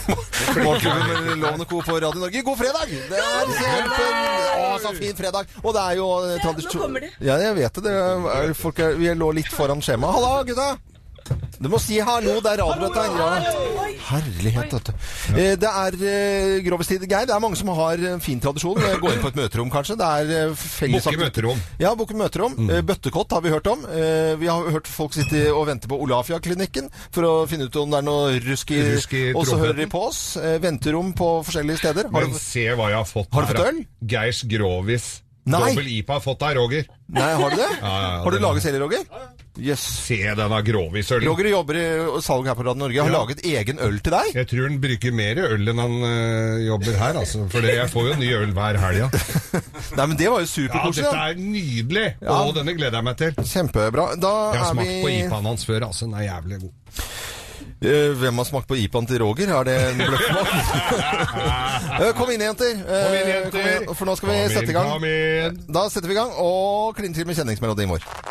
Morgenklubben Lovende Co. på Radio Norge. God fredag! Det er kjempen... Å, så fin fredag! Og det er jo eh, tradisjon... nå kommer de. Ja, jeg vet det. det er, folk er, vi lå litt foran skjemaet. Halla, gutta! Du må si hallo, det er radio dette her. Herlighet, vet du. Eh, Det er eh, grovestid, Geir. Det er mange som har en fin tradisjon. Eh, Gå inn på et møterom, kanskje. Det er eh, felles Bukke møterom. Ja, Bukke møterom. Eh, Bøttekott har vi hørt om. Eh, Vi har hørt folk sitte og vente på Olafia-klinikken for å finne ut om det er noe rusk i Rusk i Og så hører de på oss. Eh, Venterom på forskjellige steder. Har Men du... se hva jeg har fått Har du fått øl? Geirs Grovis. Nei. Dobbel IPA har fått av Roger. Nei, har du det? Ja, ja, ja, har du det- laget selv, Roger? Yes. Se denne Grovis-ølen. Roger jobber i salg her på Radio Norge. Har Ja. laget egen øl til deg. Jeg tror han bruker mer øl enn han øh, jobber her, altså. For jeg får jo ny øl hver helg. Ja. Nei, men det var jo ja, dette er nydelig! Ja. Og denne gleder jeg meg til. Kjempebra. Da Jeg har smakt smakt på vi IPA-en hans før, altså. Den er jævlig god. Eh, Hvem har smakt på IPA-en til Roger? Er det en bløffmann? Eh, Kom inn, jenter. Kom inn, jenter. For nå skal vi Kom inn, sette i gang. kom inn. Da setter vi i gang og kliner til med kjenningsmelodien i morgen.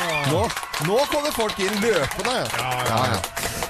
Nå, nå kommer folk inn løpende. Ja, ja.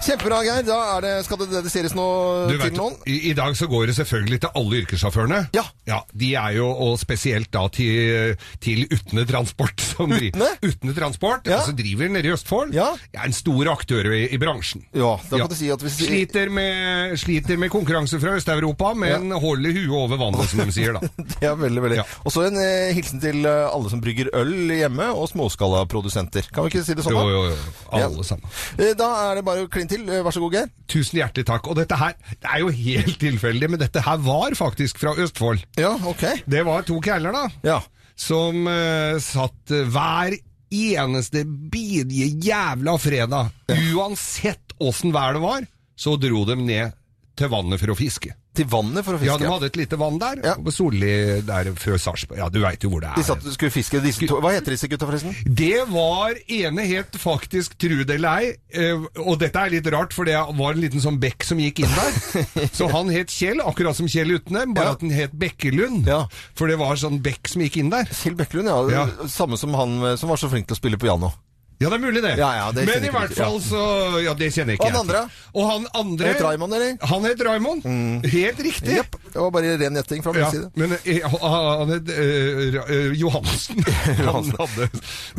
Kjempebra, Geir. Da er det, skal det dediseres noe Du til vet, noen? i, I dag så går det selvfølgelig til alle yrkessjåførene. Ja. De er jo, og spesielt da til, til Utne Transport. Som dri- Utne? Utne Transport, Ja. altså driver nede i Østfold. Ja. Er en stor aktør i, i bransjen. Ja, da kan du si at hvis sliter, med, sliter med konkurranse fra Øst-Europa, men holder huet over vannet, som de sier da. Det er veldig, veldig. Ja. Og så en eh, hilsen til eh, alle som brygger øl hjemme, og småskalaprodusenter. Kan vi ikke si det sånn? Jo, jo, jo. Alle Ja. sammen. Eh, Da er det bare å kline til. Eh, Vær så god, Geir. Tusen hjertelig takk. Og dette her, det er jo helt tilfeldig, men dette her var faktisk fra Østfold. Ja, ok. Det var to kæler, da, Ja. som uh, satt hver eneste bidige jævla fredag, uansett åssen vær det var, så dro de ned til vannet for å fiske. Til vannet for å fiske. Ja, de hadde et lite vann der, Ja. på Solli der før Sarpsborg. Ja, du veit jo hvor det er. De satt og skulle fiske disse to. Hva heter disse gutta, forresten? Det var ene het faktisk Trude det eller ei, eh, og dette er litt rart, for det var en liten sånn bekk som gikk inn der. Så han het Kjell, akkurat som Kjell Utnem, bare Ja. at den het Bekkelund. Ja. For det var sånn bekk som gikk inn der. Kjell Bekkelund, ja. Ja. Samme som han eh, som var så flink til å spille piano. Ja, det er mulig det. Ja, ja, det Men i hvert fall så Ja, det kjenner ikke Og han andre? Og han andre Het Raymond, eller? Mm. Han het Raymond. Helt riktig. Jepp. Det var bare ren gjetting fra min Ja, side. men uh, het eh, eh, Johansen. han hadde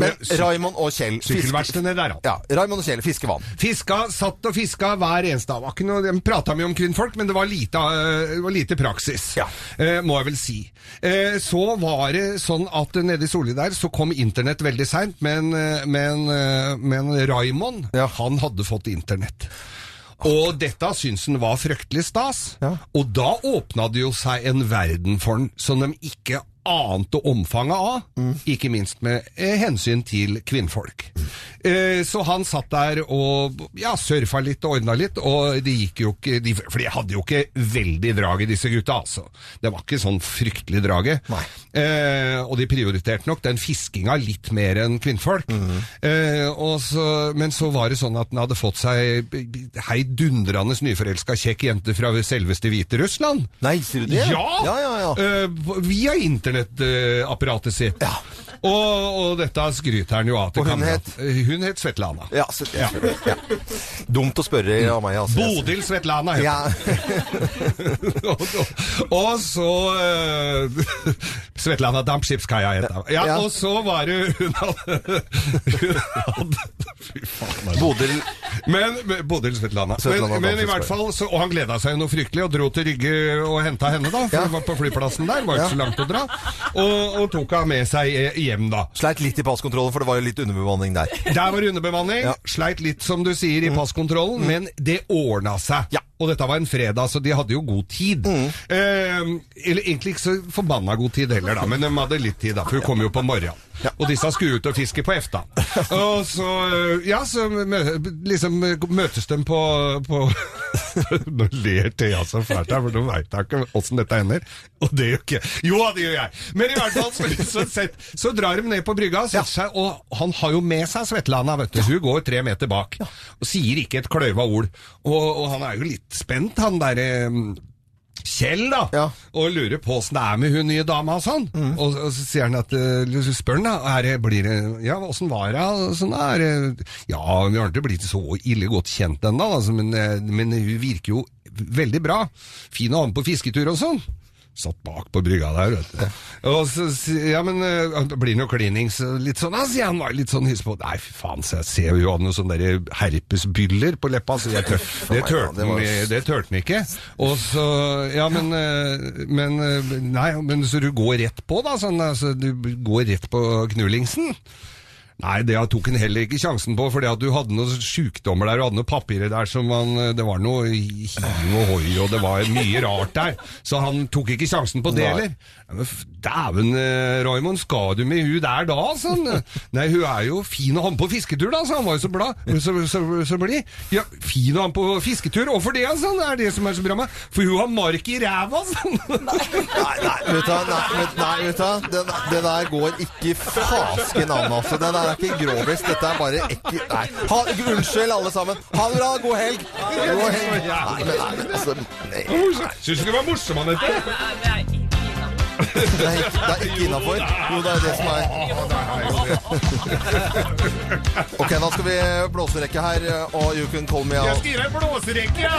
Men Raymond og Kjell Sykkelverkstedene der, han. Ja, Raymond og Kjell fisker vann. Fiska, satt og fiska hver eneste dag. Var ikke noe- De prata mye om kvinnfolk, men det var lite, uh, var lite praksis. Ja. uh, må jeg vel si. Eh, så var det sånn at eh, nede i Solli der så kom internett veldig seint, men, eh, men, eh, men Raymond, Ja. han hadde fått internett. Og dette syntes han var fryktelig stas. Ja. Og da åpna det jo seg en verden for han som de ikke ante omfanget av, Mm. ikke minst med eh, hensyn til kvinnfolk. Eh, så han satt der og ja, surfa litt og ordna litt, og de gikk jo ikke de, For de hadde jo ikke veldig draget, disse gutta, altså. Det var ikke sånn fryktelig draget. Eh, og de prioriterte nok den fiskinga litt mer enn kvinnfolk. Mm. eh, og så, men så var det sånn at han hadde fått seg heidundrende nyforelska kjekk jente fra selveste Hviterussland. Nei, sier du det? Ja! Ja, ja, ja. Eh, via internettapparatet sitt. Ja. Og, og dette skryter han jo av til Og hun kamerat. het? Eh, Hun het Svetlana. Ja, Svetlana. ja. Dumt å spørre av meg, altså. Bodil Svetlana het Ja. og, og, og så uh, Svetlana Dampskipskaia het hun. Ja, Ja. og så var det hun hadde, hun hadde Fy faen. altså. Bodil Men, Bodil Svetlana. Svetlana men, men i hvert fall, så, Og han gleda seg jo noe fryktelig, og dro til Rygge og henta henne, da. For Ja. hun var på flyplassen der, var ikke Ja. så langt å dra. Og, og tok henne med seg eh, hjem, da. sleit litt i passkontrollen, for det var jo litt underbemanning der. Der var det underbemanning. Ja. Mm. Sleit litt, som du sier, i passkontrollen, men det ordna seg. Ja. Mm. Og dette var en fredag, så de hadde jo god tid. Eh, eller egentlig ikke så forbanna god tid heller, da, men de hadde litt tid, da, for hun kom jo på morgenen. Og disse skulle ut og fiske på efta. Og så, eh, ja, så liksom møtes de på, på Nå ler Thea så fælt her, for nå veit jeg ikke åssen dette ender. Og det gjør ikke Jo, det gjør jeg! Men i hvert fall så, så, sett, så drar de ned på brygga, ja. seg, og han har jo med seg Svetlana, vet du. Hun går tre meter bak. Og sier ikke et kløyva ord. Og, og han er jo litt spent, han derre Kjell, da, Ja. og lurer på åssen det er med hun nye dama og sånn. Og, og så sier han at uh, spør han da, er det, blir det, ja, åssen var det? Sånn er det, ja, vi har ikke blitt så ille godt kjent ennå, altså, men, eh, men hun virker jo veldig bra. Fin å ha med på fisketur og sånn. Satt bak på brygga der, vet du. Og så ja, men eh, det blir noe klinings litt sånn, altså, han. Var litt sånn hyss på Nei, fy faen, så jeg ser jo han noen sånne herpesbyller på leppa, så jeg tør, det han tørte det var- han det ikke. Og så Ja, men, eh, men eh, Nei, men så du går rett på, da? Sånn, altså, du går rett på knullingsen? Nei, det tok han heller ikke sjansen på, fordi at du hadde noen sjukdommer der, du hadde noen papirer der som man Det var noe hiv og hoi, og det var mye rart der. Så han tok ikke sjansen på det heller. Dæven, eh, Raymond, skal du med hun der da? Sånn. Nei, hun er jo fin å ha med på fisketur, da, så han var jo så blad. Så, så, så blid. Ja, fin å ha med på fisketur, hvorfor det? altså, det er det som er så bra med For hun har mark i ræva, sånn. Nei, nei, vet du hva, det der går ikke fasken an, altså. Det der er ikke grovis, dette er bare ekki Nei, ha, unnskyld alle sammen. Ha det bra, god helg. God helg. Nei, men nei, men altså... Nei, Syns du det var morsom, Anette? det er ikke, det er ikke innenfor. Jo, det er det som er... Ok, da skal vi blåserekke her, og you can call me Jeg out. skal gi deg blåserekke, ja!